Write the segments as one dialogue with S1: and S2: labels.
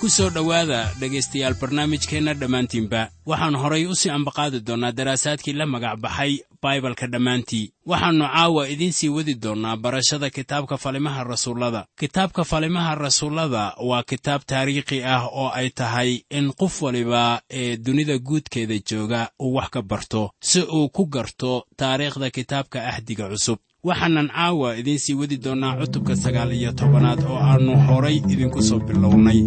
S1: ku soo dhowaada dhegaystayaal barnaamijkeenna dhammaantiinba. Waxaan horay u sii ambaqaadi doonnaa daraasaadkii la magac baxay baibalka dhammaantii. Waxaannu caawa idiin sii wadi doonnaa barashada kitaabka falimaha rasuullada. Kitaabka falimaha rasuullada waa kitaab taariikhi ah oo ay tahay in qof waliba ee dunida guudkeeda jooga uu wax ka barto si uu ku garto taariikhda kitaabka ahdiga cusub waxaanan caawa idiin sii wadi doonnaa cutubka sagaal iyo tobanaad oo aannu horay idinku soo bilownay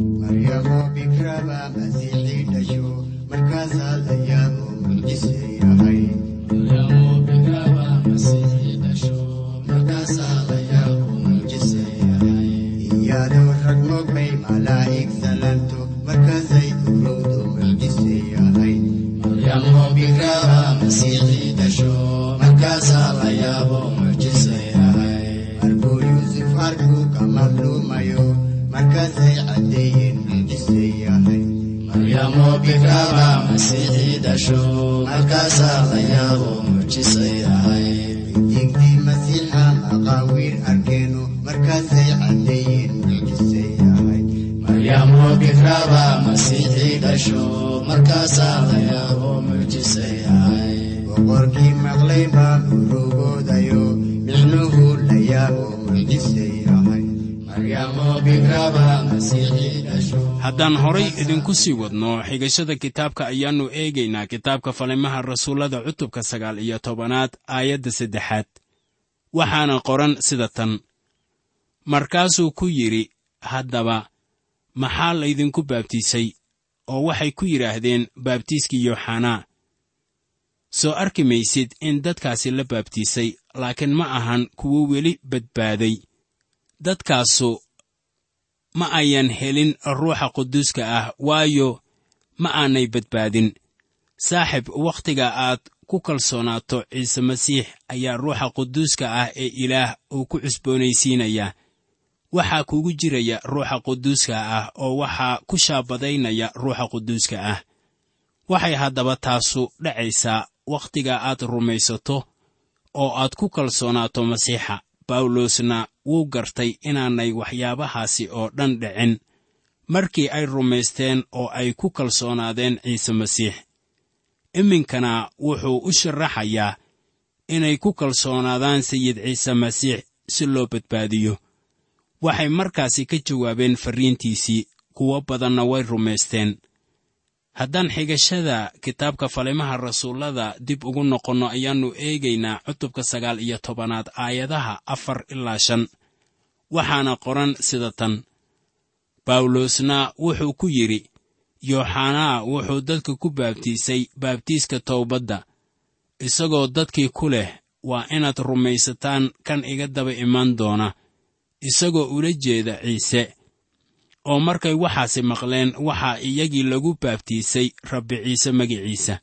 S2: digdii masiixa maqaawiir arkeeno markaasay caddeeyeen mucjise yahay boqorkii maqlay baa urugoodayo micnuhu la yaabo mucjise yahay
S1: haddaan horay idinku sii wadno xigashada kitaabka ayaannu eegaynaa kitaabka falimaha rasuullada cutubka sagaal iyo tobanaad aayadda saddexaad. Waxaana qoran sida tan. Markaasuu ku yidhi haddaba maxaa laydinku baabtiisay? oo waxay ku yidhaahdeen baabtiiskii yooxanaa soo arki maysid in dadkaasi la baabtiisay laakiin ma ahan kuwo weli badbaaday dadkaasu ma ayan helin ruuxa quduuska ah waayo ma aanay badbaadin. Saaxib wakhtiga aad ku kalsoonaato ciise masiix ayaa ruuxa quduuska ah ee ilaah uu ku cusboonaysiinayaa waxaa kugu jiraya ruuxa quduuska ah oo waxaa ku shaabadaynaya ruuxa quduuska ah. Waxay haddaba taasu dhacaysaa wakhtiga aad rumaysato oo aad ku kalsoonaato masiixa bawlosna wuu gartay inaanay waxyaabahaasi oo dhan dhicin. Markii ay rumaysteen oo ay ku kalsoonaadeen ciise masiix iminkana wuxuu u sharaxayaa inay ku kalsoonaadaan sayid ciise masiix si loo badbaadiyo. Waxay markaasi ka jawaabeen farriintiisii kuwo badanna way rumaysteen haddaan xigashada kitaabka falimaha rasuullada dib ugu noqonno ayaannu eegaynaa cutubka sagaal iyo tobanaad aayadaha afar ilaa shan. Waxaana qoran sida tan. Bawlosna wuxuu ku yidhi yooxanaa wuxuu dadka ku baabtiisay baabtiiska towbadda. Isagoo dadkii ku leh waa inaad rumaysataan kan iga daba iman doona. Isagoo ula jeeda ciise oo markay waxaasi maqleen waxaa iyagii lagu baabtiisay rabbi ciise magiciisa.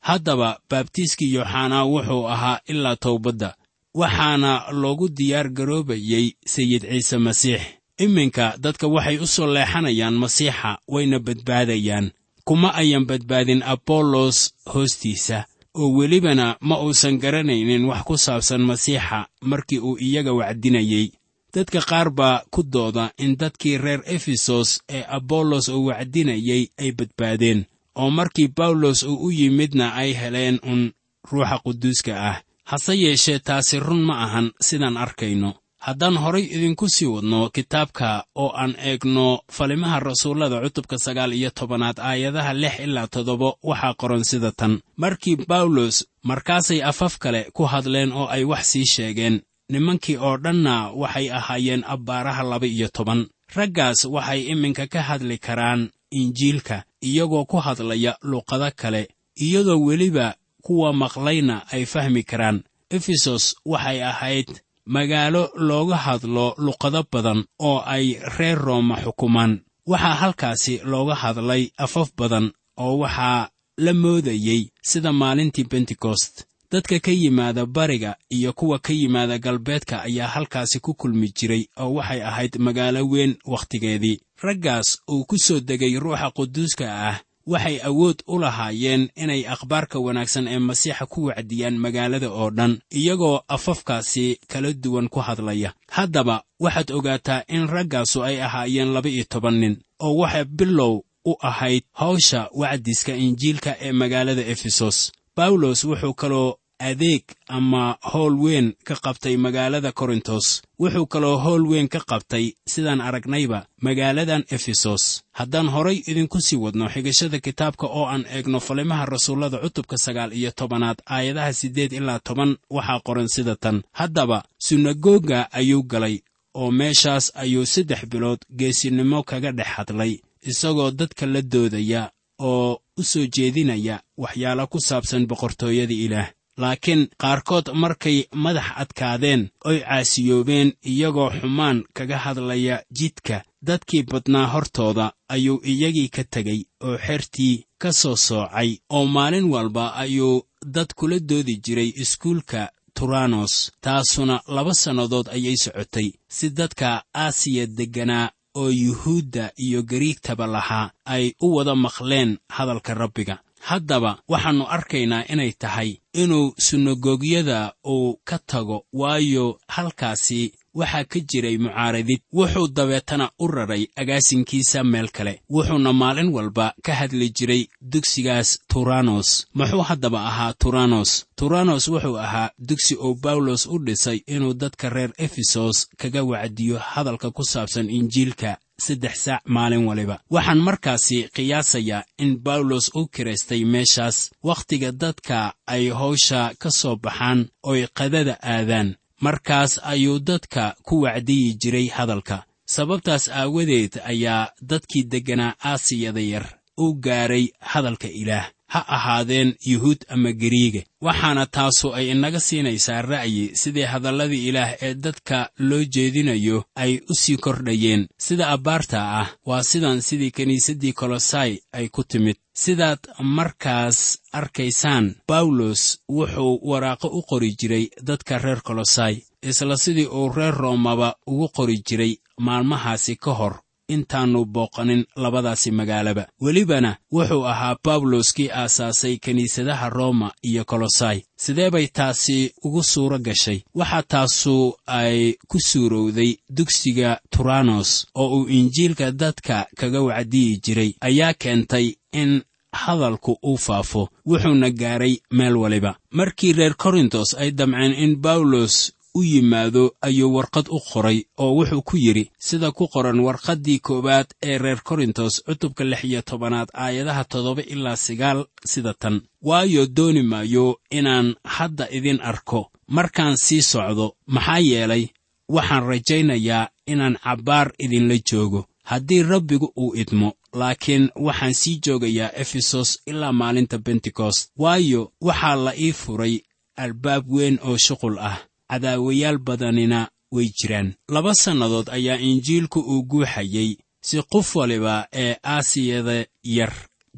S1: Haddaba baabtiiskii yooxanaa wuxuu ahaa ilaa towbadda waxaana loogu diyaar garoobayey sayid ciise masiix. Iminka dadka waxay u soo leexanayaan masiixa wayna badbaadayaan. Kuma ayan badbaadin abollos hoostiisa oo welibana ma uusan garanaynin wax ku saabsan masiixa markii uu iyaga wacdinayey dadka qaar baa ku dooda in dadkii reer efesos ee abollos uu wacdinayey ay badbaadeen oo markii bawlos uu u yimidna ay heleen un ruuxa quduuska ah. Hase yeeshee taasi run ma ahan sidaan arkayno. Haddaan horay idinku sii wadno kitaabka oo aan eegno falimaha rasuullada cutubka sagaal iyo tobanaad aayadaha lix ilaa toddoba waxaa qoran sida tan. Markii bawlos markaasay afaf kale ku hadleen oo ay wax sii sheegeen nimankii oo dhanna waxay ahaayeen abbaaraha laba iyo toban. Raggaas waxay iminka ka hadli karaan injiilka iyagoo ku hadlaya luqado kale iyadoo weliba kuwa maqlayna ay fahmi karaan. Efesos waxay ahayd magaalo looga hadlo luqado badan oo ay reer rooma xukumaan. Waxaa halkaasi looga hadlay afaf badan oo waxaa la moodayey sida maalintii bentekost dadka ka yimaada bariga iyo kuwa ka yimaada galbeedka ayaa halkaasi ku kulmi jiray oo waxay ahayd magaalo weyn wakhtigeedii. Raggaas uu ku soo degay ruuxa quduuska ah waxay awood u lahaayeen inay akhbaarka wanaagsan ee masiixa ku wacdiyaan magaalada oo dhan iyagoo afafkaasi kala duwan ku hadlaya. Haddaba waxaad ogaataa in raggaasu ay ahaayeen laba-iyo toban nin oo waxay bilow u ahayd hawsha wacdiska injiilka ee magaalada efesos. Bawlos wuxuu kaloo adeeg ama howl weyn ka qabtay magaalada korintos. Wuxuu kaloo howl weyn ka qabtay sidaan aragnayba magaaladan efesos. Haddaan horay idinku sii wadno xigashada kitaabka oo aan eegno falimaha rasuullada cutubka sagaal iyo tobanaad aayadaha siddeed ilaa toban waxaa qoran sida tan. Haddaba sunagoga ayuu galay oo meeshaas ayuu saddex bilood geesinimo kaga dhex hadlay isagoo dadka la doodaya oo u soo jeedinaya waxyaalo ku saabsan boqortooyada ilaah laakiin qaarkood markay madax adkaadeen oy caasiyoobeen iyagoo xumaan kaga hadlaya jidka dadkii badnaa hortooda ayuu iyagii ka tegey oo xertii ka soo soocay oo maalin walba ayuu dad kula doodi jiray iskuulka turanos taasuna laba sannadood ayay socotay si dadka aasiya degganaa oo yuhuudda iyo gariigtaba lahaa ay u wada maqleen hadalka rabbiga haddaba waxaannu arkaynaa inay tahay inuu sunagogyada uu ka tago waayo halkaasi waxaa ka jiray mucaaradid. Wuxuu dabeetana u raray agaasinkiisa meel kale. Wuxuuna maalin walba ka hadli jiray dugsigaas turanos. Muxuu haddaba ahaa turanos? Turanos wuxuu ahaa dugsi oo bawlos u dhisay inuu dadka reer efesos kaga wacdiyo hadalka ku saabsan injiilka saddex saac maalin waliba. Waxaan markaasi qiyaasayaa in bawlos u kiraystay meeshaas wakhtiga dadka ay hawsha ka soo baxaan oy qadada aadaan. Markaas ayuu dadka ku wacdiyi jiray hadalka. Sababtaas aawadeed ayaa dadkii degganaa aasiyada yar u gaaray hadalka ilaah ha ahaadeen yuhuud ama gariiga waxaana taasu ay inaga siinaysaa ra'yi sidii hadalladii ilaah ee dadka loo jeedinayo ay u sii kordhayeen. Sida abbaarta ah waa sidan sidii kiniisaddii kolosai ay ku timid. Sidaad markaas arkaysaan bawlos wuxuu waraaqo u qori jiray dadka reer kolosai isla sidii uu reer roomaba ugu qori jiray maalmahaasi ka hor intaannu booqanin labadaasi magaalaba. Welibana wuxuu ahaa bawlos kii aasaasay kiniisadaha rooma iyo kolosai sidee bay taasi ugu suuro gashay? Waxaa taasu ay ku suurowday dugsiga turanos oo uu injiilka dadka kaga wacdiyi jiray. Ayaa keentay in hadalku uu faafo wuxuuna gaaray meel waliba. Markii reer korintos ay damceen in bawlos u yimaado ayuu warqad u qoray oo wuxuu ku yidhi sida ku qoran warqaddii koowaad ee reer korintos cutubka lix iyo tobanaad aayadaha toddoba ilaa sagaal sida tan. Waayo dooni maayo inaan hadda idin arko. Markaan sii socdo maxaa yeelay waxaan rajaynayaa inaan cabbaar idinla joogo. Haddii rabbigu uu idmo laakiin waxaan sii joogayaa efesos ilaa maalinta bentekost waayo waxaa la ii furay albaab weyn oo shuqul ah cadaawayaal badanina way jiraan. Laba sannadood ayaa injiilku uu guuxayey si qof waliba ee aasiyada yar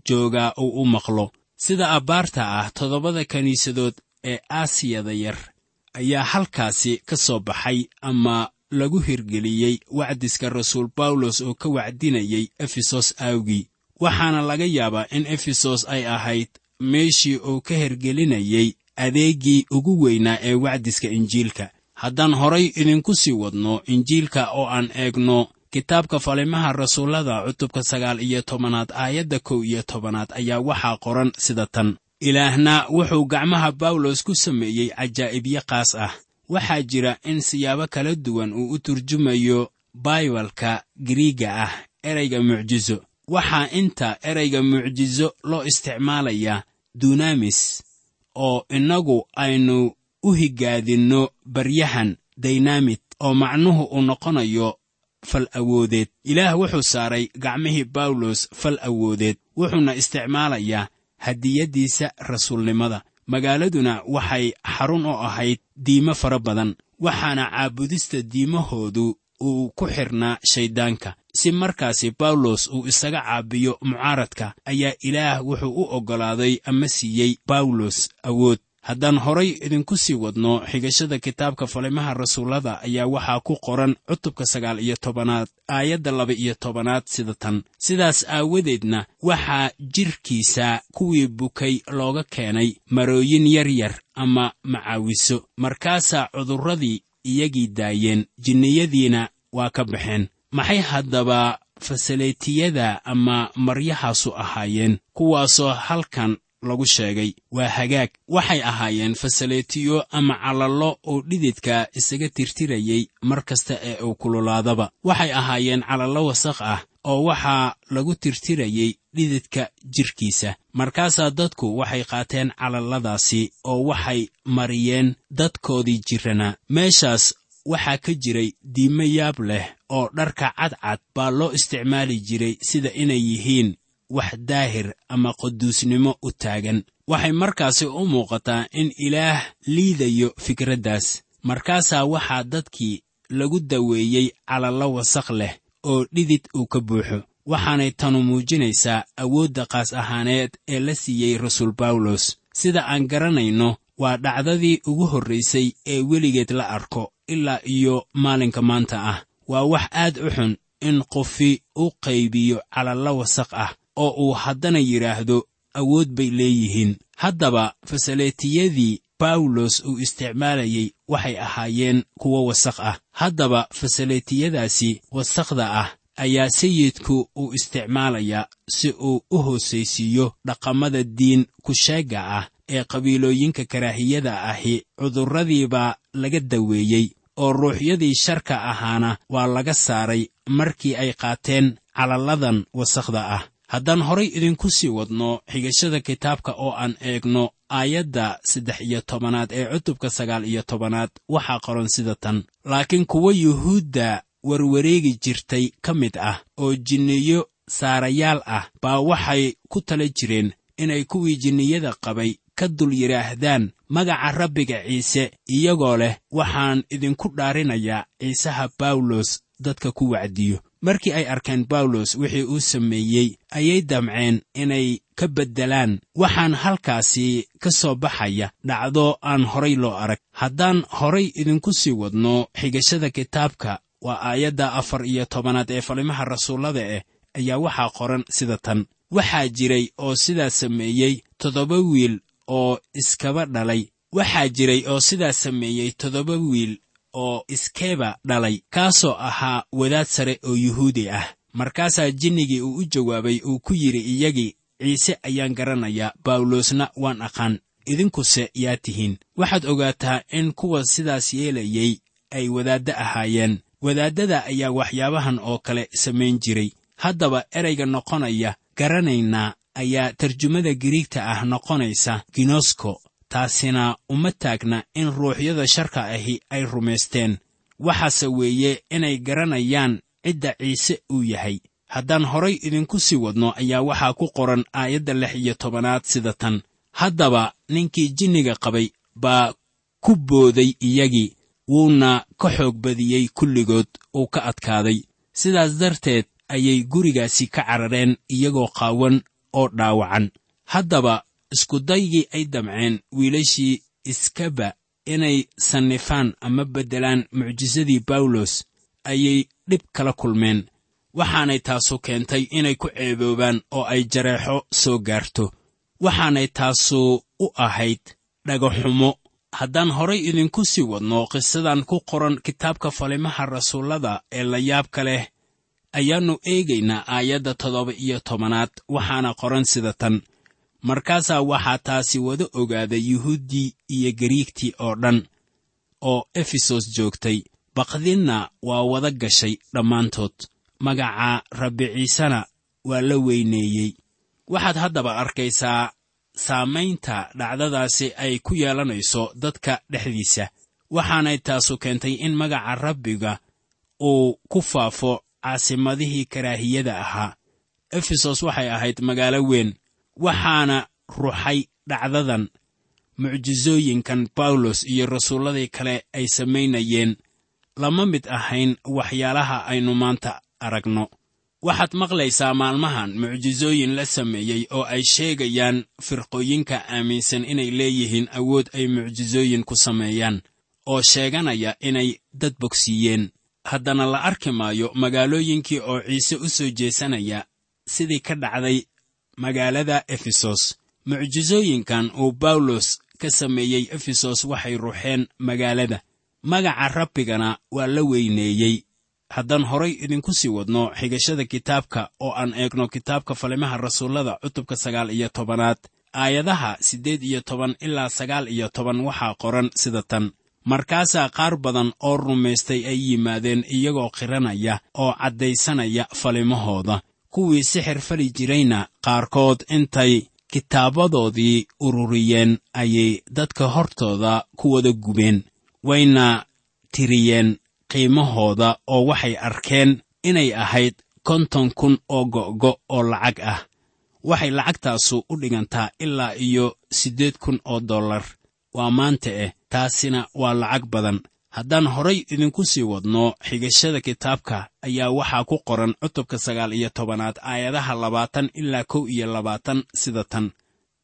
S1: joogaa uu u maqlo. Sida abbaarta ah toddobada kiniisadood ee aasiyada yar ayaa halkaasi ka soo baxay ama lagu hirgeliyey wacdiska rasuul bawlos oo ka wacdinayay efesos aawgii waxaana laga yaabaa in efesos ay ahayd meeshii uu ka hergelinayey adeeggii ugu weynaa ee wacdiska injiilka. Haddaan horay idinku sii wadno injiilka oo aan eegno kitaabka falimaha rasuullada cutubka sagaal iyo tobanaad aayadda kow iyo tobanaad ayaa waxaa qoran sida tan. Ilaahna wuxuu gacmaha bawlos ku sameeyey cajaa'ibyo qaas ah. Waxaa jira in siyaabo kala duwan uu u turjumayo baibalka giriiga ah ereyga mucjiso waxaa inta ereyga mucjiso loo isticmaalayaa dunamis oo innagu aynu u higaadinno baryahan daynamit oo macnuhu uu noqonayo fal awoodeed. Ilaah wuxuu saaray gacmihii bawlos fal awoodeed wuxuuna isticmaalayaa hadiyaddiisa rasuulnimada. Magaaladuna waxay xarun u ahayd diimo fara badan waxaana caabudista diimahoodu uu ku xidhnaa shayddaanka si markaasi bawlos uu isaga caabiyo mucaaradka ayaa ilaah wuxuu u oggolaaday ama siiyey bawlos awood. Haddaan horay idinku sii wadno xigashada kitaabka falimaha rasuullada ayaa waxaa ku qoran cutubka sagaal iyo tobanaad aayadda laba iyo tobanaad sida tan. Sidaas aawadeedna waxaa jidhkiisa kuwii bukay looga keenay marooyin yar yar ama macaawiso. Markaasaa cudurradii iyagii daayeen jinniyadiina waa ka baxeen. Maxay haddaba fasaleytiyada ama maryahaasu ahaayeen? Kuwaasoo halkan lagu sheegay. Waa hagaag. Waxay ahaayeen fasaletiyo ama calallo oo dhididka isaga tirtirayey mar kasta ee uu kululaadaba waxay ahaayeen calallo wasakh ah oo waxaa lagu tirtirayey dhididka jidhkiisa markaasaa dadku waxay qaateen calalladaasi oo waxay mariyeen dadkoodii jirranaa meeshaas waxaa ka jiray diimo yaab leh oo dharka cadcad baa loo isticmaali jiray sida inay yihiin wax daahir ama quduusnimo u taagan. Waxay markaasi u muuqataa in ilaah liidayo fikraddaas. Markaasaa waxaa dadkii lagu daweeyey calallo wasakh leh oo dhidid uu ka buuxo. Waxaanay tanu muujinaysaa awoodda qaas ahaaneed ee la siiyey rasuul bawlos sida aan garanayno waa dhacdadii ugu horraysay ee weligeed la arko ilaa iyo maalinka maanta ah. Waa wax aad u xun in qofi u qaybiyo calallo wasakh ah oo uu haddana yidhaahdo awood bay leeyihiin. Haddaba fasaleetiyadii bawlos uu isticmaalayey waxay ahaayeen kuwo wasakh ah. Haddaba fasaleetiyadaasi wasakhda ah ayaa sayidku uu isticmaalayaa si uu u hoosaysiiyo dhaqamada diin kusheegga ah ee qabiilooyinka karaahiyada ahi cudurradiibaa laga daweeyey oo ruuxyadii sharka ahaana waa laga saaray markii ay qaateen calalladan wasakhda ah. Haddaan horay idinku sii wadno xigashada kitaabka oo aan eegno aayadda saddex iyo tobanaad ee cutubka sagaal iyo tobanaad waxaa qoran sida tan. Laakiin kuwa yuhuudda warwareegi jirtay ka mid ah oo jinniyo saarayaal ah baa waxay ku tala jireen inay kuwii jinniyada qabay ka dul yidhaahdaan magaca rabbiga ciise iyagoo leh waxaan idinku dhaarinayaa ciisaha bawlos dadka ku wacdiyo. Markii ay arkeen bawlos wixii uu sameeyey ayay damceen inay ka beddelaan waxaan halkaasi ka soo baxaya dhacdo aan horay loo arag. Haddaan horay idinku sii wadno xigashada kitaabka waa aayadda afar iyo tobanaad ee falimaha rasuullada eh ayaa waxaa qoran sida tan. Waxaa jiray oo sidaa sameeyey toddoba wiil oo iskaba dhalay. Waxaa jiray oo sidaa sameeyey toddoba wiil oo iskeba dhalay kaasoo ahaa wadaad sare oo yuhuudi ah. Markaasaa jinnigii uu u jawaabay uu ku yidhi iyagii ciise ayaan garanayaa bawlosna waan aqaan idinkuse yaa tihiin. Waxaad ogaataa in kuwa sidaas yeelayey ay wadaadda ahaayeen. Wadaaddada ayaa waxyaabahan oo kale samayn jiray. Haddaba ereyga noqonaya garanaynaa ayaa tarjumada giriigta ah noqonaysa ginosko taasina uma taagna in ruuxyada sharka ahi ay rumaysteen. Waxaase weeye inay garanayaan cidda ciise uu yahay. Haddaan horay idinku sii wadno ayaa waxaa ku qoran aayadda lix iyo tobanaad sida tan. Haddaba ninkii jinniga qabay baa ku booday iyagii wuuna ka xoog badiyey kulligood uu ka adkaaday. Sidaas darteed ayay gurigaasi ka carareen iyagoo qaawan oo dhaawacan. Haddaba iskudaygii ay damceen wiilashii iskaba inay sannifaan ama beddelaan mucjisadii bawlos ayay dhib kala kulmeen waxaanay taasu keentay inay ku ceeboobaan oo ay jareexo soo gaarto. Waxaanay taasu u ahayd dhagaxumo haddaan horay idinku sii wadno qisadan ku qoran kitaabka falimaha rasuullada ee la yaabka leh ayaannu eegaynaa aayadda toddoba iyo tobanaad waxaana qoran sida tan. Markaasaa waxaa taasi wada ogaaday yuhuuddii iyo gariigtii oo dhan oo efesos joogtay. Baqdinna waa wada gashay dhammaantood. Magaca rabbi ciisena waa la weyneeyey. Waxaad haddaba arkaysaa saamaynta dhacdadaasi ay ku yeelanayso dadka dhexdiisa. Waxaanay taasu keentay in magaca rabbiga uu ku faafo caasimadihii karaahiyada ahaa. Efesos waxay ahayd magaalo weyn waxaana ruxay dhacdadan. Mucjisooyinkan bawlos iyo rasuulladii kale ay samaynayeen. Lama mid ahayn waxyaalaha aynu maanta aragno. Waxaad maqlaysaa maalmahan mucjisooyin la sameeyey oo ay sheegayaan firqooyinka aaminsan inay leeyihiin awood ay mucjisooyin ku sameeyaan oo sheeganaya inay dad bogsiiyeen haddana la arki maayo magaalooyinkii oo ciise u soo jeesanaya sidii ka dhacday magaalada efesos. Mucjisooyinkan uu bawlos ka sameeyey efesos waxay ruuxeen magaalada. Magaca rabbigana waa la weyneeyey. Haddaan horay idinku sii wadno xigashada kitaabka oo aan eegno kitaabka falimaha rasuullada cutubka sagaal iyo tobanaad aayadaha siddeed iyo toban ilaa sagaal iyo toban waxaa qoran sida tan markaasaa qaar badan oo rumaystay ay yimaadeen iyagoo qiranaya oo caddaysanaya falimahooda kuwii sixir fali jirayna qaarkood intay kitaabadoodii ururiyeen ayay dadka hortooda ku wada gubeen wayna tiriyeen qiimahooda oo waxay arkeen inay ahayd konton kun oo go'go oo lacag ah. Waxay lacagtaasu u dhigantaa ilaa iyo siddeed kun oo dollar waa maanta eh taasina waa lacag badan. Haddaan horay idinku sii wadno xigashada kitaabka ayaa waxaa ku qoran cutubka sagaal iyo tobanaad aayadaha labaatan ilaa kow iyo labaatan sida tan.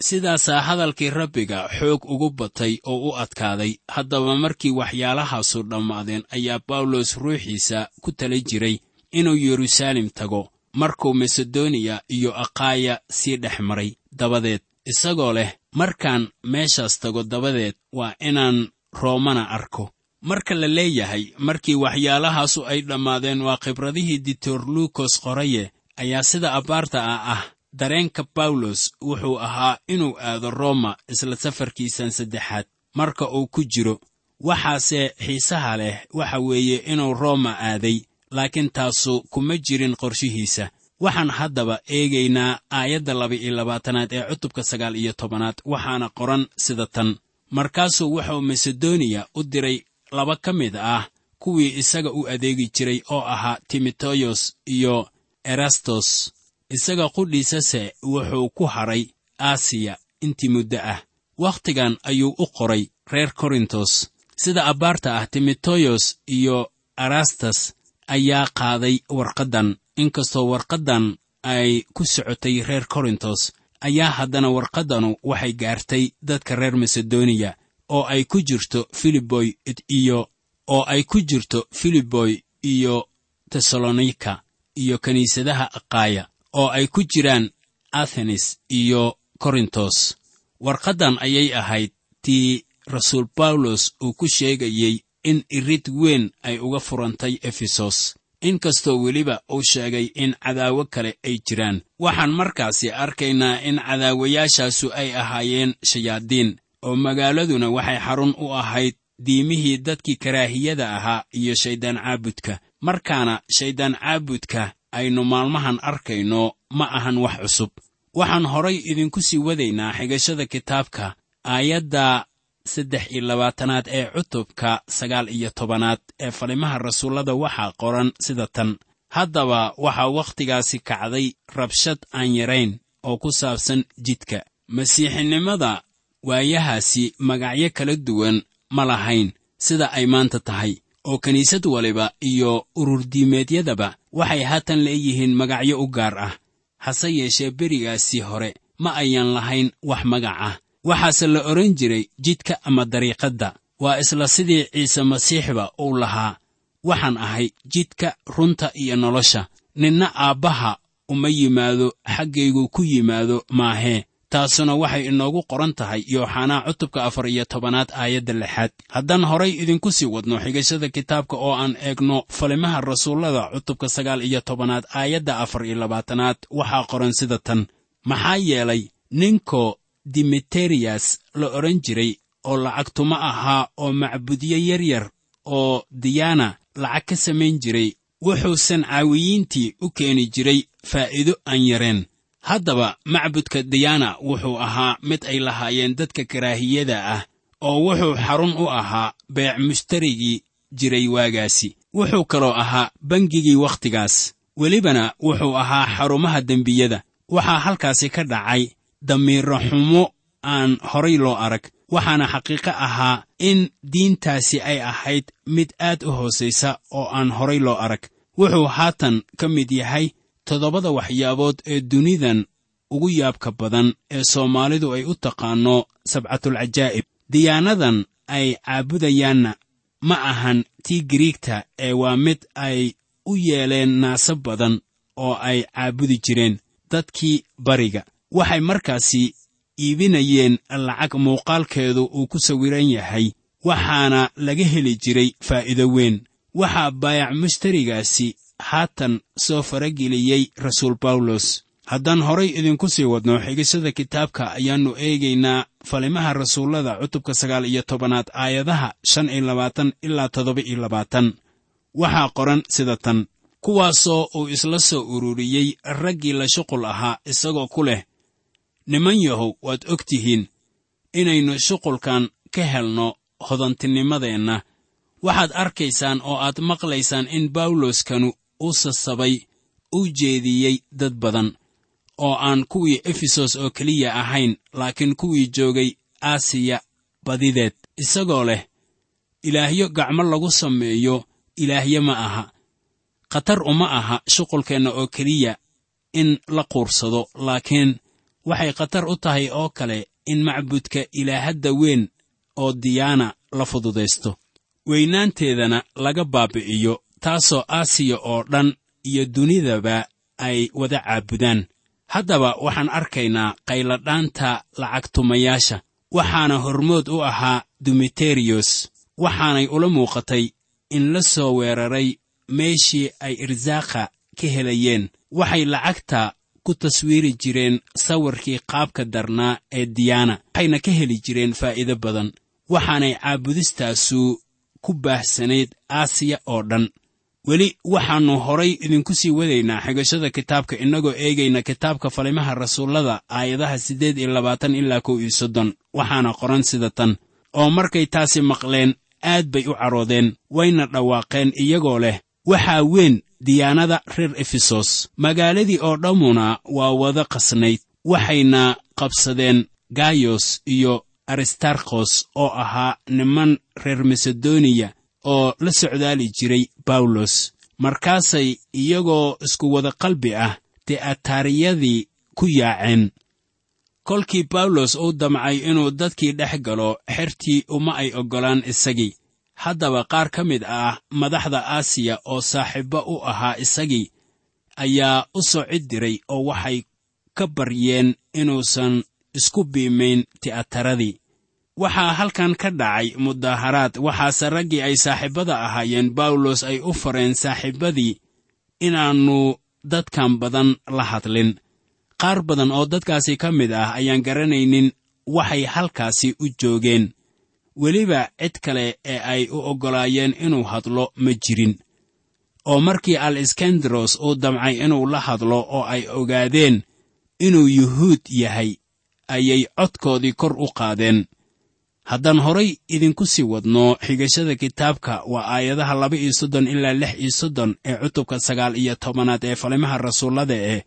S1: Sidaasaa hadalkii rabbiga xoog ugu batay oo u adkaaday haddaba markii waxyaalahaasu dhammaadeen ayaa bawlos ruuxiisa ku tala jiray inuu yeruusaalem tago markuu masedoniya iyo akhaaya sii dhex maray. Dabadeed isagoo leh markaan meeshaas tago dabadeed waa inaan roomana arko. Marka la leeyahay markii waxyaalahaasu ay dhammaadeen waa khibradihii ditor luukos qoraye ayaa sida abbaarta ah ah. Dareenka bawlos wuxuu ahaa inuu aado roma isla safarkiisan saddexaad. Marka uu ku jiro waxaase xiisaha leh waxa weeye inuu roma aaday laakiin taasu kuma jirin qorshihiisa waxaan haddaba eegaynaa aayadda laba-iyo labaatanaad ee cutubka sagaal iyo tobanaad waxaana qoran sida tan. Markaasuu wuxuu masedoniya u diray laba ka mid ah kuwii isaga u adeegi jiray oo ahaa timoteyos iyo erastos isaga qudhiisase wuxuu ku hadhay aasiya intii muddo ah. Wakhtigan ayuu u qoray reer korintos. Sida abbaarta ah timoteyos iyo erastas ayaa qaaday warqaddan. Inkastoo warqaddan ay ku socotay reer korintos ayaa haddana warqaddanu waxay gaartay dadka reer masedoniya oo ay ku jirto filiboy iyo oo ay ku jirto filiboy iyo tesalonika iyo kiniisadaha aqaaya oo ay ku jiraan athenes iyo korintos. Warqaddan ayay ahayd tii rasuul bawlos uu ku sheegayey in irid weyn ay uga furantay efesos. Inkastoo weliba uu sheegay in cadaawo kale ay jiraan. Waxaan markaasi arkaynaa in cadaawayaashaasu ay ahaayeen shayaadiin oo magaaladuna waxay xarun u ahayd diimihii dadkii karaahiyada ahaa iyo shayddaan caabudka. Markaana shayddaan caabudka aynu maalmahan arkayno ma ahan wax cusub. Waxaan horay idinku sii wadaynaa xigashada kitaabka aayadda saddex iyo labaatanaad ee cutubka sagaal iyo tobanaad ee falimaha rasuullada waxaa qoran sida tan. Haddaba waxaa wakhtigaasi kacday rabshad aan yarayn oo ku saabsan jidka. Masiixinimada waayahaasi magacyo kala duwan ma lahayn sida ay maanta tahay oo kiniisad waliba iyo ururdiimeedyadaba waxay haatan leeyihiin magacyo u gaar ah. Hase yeeshee berigaasii hore ma ayan lahayn wax magac ah waxaase la odhan jiray jidka ama dariiqadda. Waa isla sidii ciise masiixba uu lahaa waxaan ahay jidka runta iyo nolosha. Ninna aabbaha uma yimaado xaggaygu ku yimaado maahee taasuna waxay inoogu qoran tahay yooxanaa cutubka afar iyo tobanaad aayadda lixaad. Haddaan horay idinku sii wadno xigashada kitaabka oo aan eegno falimaha rasuullada cutubka sagaal iyo tobanaad aayadda afar iyo labaatanaad waxaa qoran sida tan. Maxaa yeelay ninko dimitriyas la odhan jiray oo lacagtuma ahaa oo macbudyo yaryar oo diyaana lacag ka samayn jiray wuxuusan caawiyiintii u keeni jiray faa'iido aan yareen. Haddaba macbudka diyaana wuxuu ahaa mid ay lahaayeen dadka karaahiyada ah oo wuxuu xarun u ahaa beec mushtarigii jiray waagaasi. Wuxuu kaloo ahaa bangigii wakhtigaas welibana wuxuu ahaa xarumaha dembiyada. Waxaa halkaasi ka dhacay damiiro xumo aan horay loo arag waxaana xaqiiqo ahaa in diintaasi ay ahayd mid aad u hoosaysa oo aan horay loo arag. Wuxuu haatan ka mid yahay toddobada waxyaabood ee dunidan ugu yaabka badan ee soomaalidu ay u taqaanno sabcatulcajaa'ib diyaanadan ay caabudayaanna ma ahan tii giriigta ee waa mid ay u yeeleen naasa badan oo ay caabudi jireen dadkii bariga waxay markaasi iibinayeen lacag muuqaalkeedu uu ku sawiran yahay waxaana laga heli jiray faa'iido weyn. Waxaa baayac mushtarigaasi haatan soo farageliyey rasuul bawlos haddaan horay idinku sii wadno xigashada kitaabka ayaannu eegaynaa falimaha rasuullada cutubka sagaal iyo tobanaad aayadaha shan iyo labaatan ilaa toddoba iyo labaatan. Waxaa qoran sida tan. Kuwaasoo uu isla soo ururiyey raggii la shuqul ahaa isagoo ku leh niman yahow waad og tihiin inaynu shuqulkan ka helno hodantinimadeenna waxaad arkaysaan oo aad maqlaysaan in bawloskanu u sasabay u jeediyey dad badan oo aan kuwii efesos oo keliya ahayn laakiin kuwii joogay aasiya badideed. Isagoo leh ilaahyo gacmo lagu sameeyo ilaahyo ma aha. Khatar uma aha shuqulkeenna oo keliya in la quursado laakiin waxay khatar u tahay oo kale in macbudka ilaahadda weyn oo diyaana la fududaysto weynaanteedana laga baabi'iyo taasoo aasiya oo dhan iyo dunidaba ay wada caabudaan. Haddaba waxaan arkaynaa qayladhaanta lacagtumayaasha waxaana hormood u ahaa dumiteriyos waxaanay ula muuqatay in la soo weeraray meeshii ay irsaaqa ka helayeen. Waxay lacagta ku taswiiri jireen sawirkii qaabka darnaa ee diyaana waxayna ka heli jireen faa'iido badan. Waxaanay caabudistaasu ku baahsanayd aasiya oo dhan. Weli waxaannu horay idinku sii wadaynaa xigashada kitaabka innagoo eegayna kitaabka falimaha rasuullada aayadaha siddeed iyo labaatan ilaa kow iyo soddon. Waxaana qoran sida tan oo markay taasi maqleen aad bay u caroodeen wayna dhawaaqeen iyagoo leh waxaa weyn diyaanada reer efesos. Magaaladii oo dhammuna waa wada qasnayd waxayna qabsadeen gayos iyo aristarkos oo ahaa niman reer masedoniya oo la socdaali jiray bawlos markaasay iyagoo isku wada qalbi ah te'atariyadii ku yaaceen. Kolkii bawlos uu damcay inuu dadkii dhex galo xertii uma ay oggolaan isagii haddaba qaar ka mid ah madaxda aasiya oo saaxiibbo u ahaa isagii ayaa u soo cid diray oo waxay ka baryeen inuusan isku biimayn ti'ataradii. Waxaa halkan ka dhacay mudaaharaad waxaase raggii ay saaxiibbada ahaayeen bawlos ay u fareen saaxiibbadii inaannu dadkan badan la hadlin. Qaar badan oo dadkaasi ka mid ah ayaan garanaynin waxay halkaasi u joogeen weliba cid kale ee ay u oggolaayeen inuu hadlo ma jirin. Oo markii al iskandaros uu damcay inuu la hadlo oo ay ogaadeen inuu yuhuud yahay ayay codkoodii kor u qaadeen. Haddaan horay idinku sii wadno xigashada kitaabka waa aayadaha laba iyo soddon ilaa lix iyo soddon ee cutubka sagaal iyo tobanaad ee falimaha rasuullada eh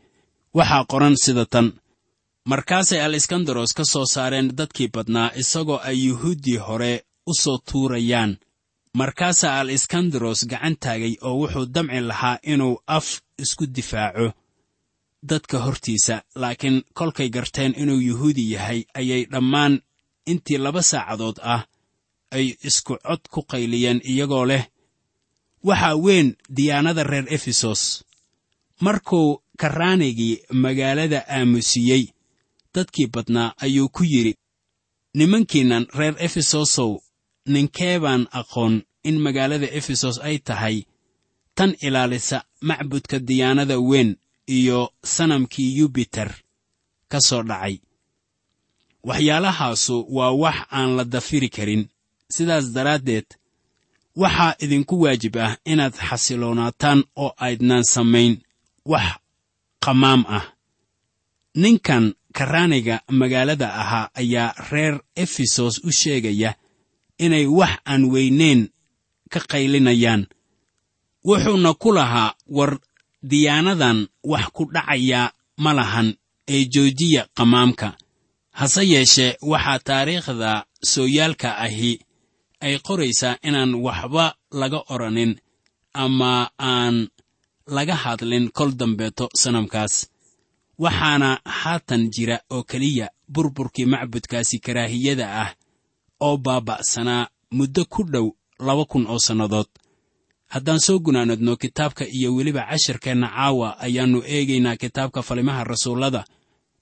S1: waxaa qoran sida tan markaasay al iskandaros ka soo saareen dadkii badnaa isagoo ay yuhuuddii hore u soo tuurayaan. Markaasaa al iskandaros gacan taagay oo wuxuu damci lahaa inuu af isku difaaco dadka hortiisa laakiin kolkay garteen inuu yuhuudi yahay ayay dhammaan intii laba saacadood ah ay isku cod ku qayliyeen iyagoo leh waxaa weyn diyaanada reer efesos. Markuu karaanigii magaalada aamusiyey dadkii badnaa ayuu ku yidhi nimankiinnan reer efesosow ninkee baan aqoon in magaalada efesos ay tahay? Tan ilaalisa macbudka diyaanada weyn iyo sanamkii yubiter ka soo dhacay. Waxyaalahaasu waa wax aan la dafiri karin. Sidaas daraaddeed waxaa idinku waajib ah inaad xasiloonaataan oo aydnaan samayn. Wax qamaam ah. Ninkan karaaniga magaalada ahaa ayaa reer efesos u sheegaya inay wax aan weyneyn ka qaylinayaan. Wuxuuna ku lahaa war diyaanadan wax ku dhacaya ma lahan ee joojiya qamaamka. Hase yeeshee waxaa taariikhda sooyaalka ahi ay qoraysaa inaan waxba laga odhanin ama aan laga hadlin kol dambeeto sanamkaas waxaana haatan jira oo keliya burburkii macbudkaasi karaahiyada ah oo baaba'sanaa muddo ku dhow laba kun oo sannadood. Haddaan soo gunaanadno kitaabka iyo weliba cashirkeenna caawa ayaannu eegaynaa kitaabka falimaha rasuullada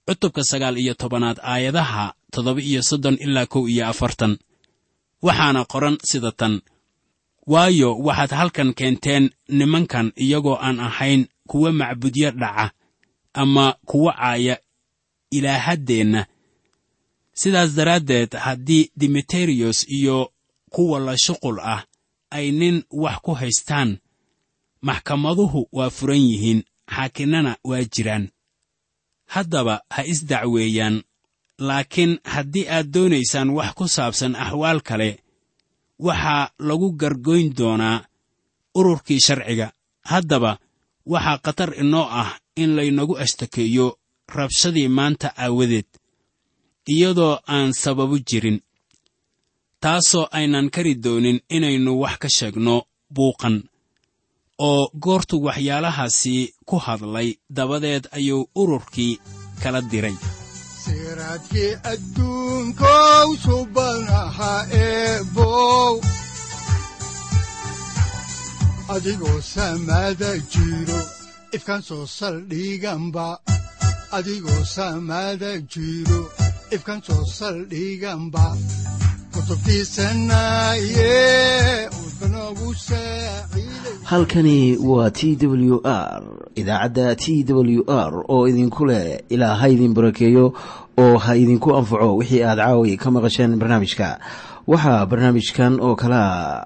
S1: cutubka sagaal iyo tobanaad aayadaha toddoba iyo soddon ilaa kow iyo afartan. Waxaana qoran sida tan waayo waxaad halkan keenteen nimankan iyagoo aan ahayn kuwa macbudyo dhaca ama kuwa caaya ilaahaddeenna. Sidaas daraaddeed haddii dimitariyos iyo kuwa la shuqul ah ay nin wax ku haystaan maxkamaduhu waa furan yihiin xaakinnana waa jiraan. Haddaba ha isdacweeyaan laakiin haddii aad doonaysaan wax ku saabsan axwaal kale waxaa lagu gargoyn doonaa ururkii sharciga. Haddaba waxaa khatar inoo ah in laynagu ashtakeeyo rabshadii maanta aawadeed iyadoo aan sababu jirin taasoo aynan kari doonin inaynu wax ka sheegno buuqan oo goortu waxyaalahaasi ku hadlay dabadeed ayuu ururkii kala diray
S3: ifkan soo saldhiganba adigoo samaada jiro ifkan soo saldhiganba
S4: halkani waa t w r idaacadda t w r oo idinku leh ilaa ha idin barakeeyo oo ha idinku anfaco wixii aad caawi ka maqasheen barnaamijka. Waxaa barnaamijkan oo kalea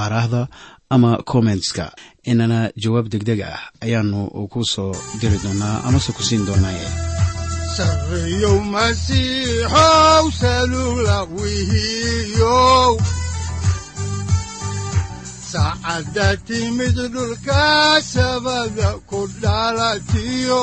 S4: aaraahda ama kommentska inana jawaab degdeg ah ayaanu ku soo diri doonaa amase ku siin doonaaye
S3: saacadda timid dhulka sabada ku dhalatiyo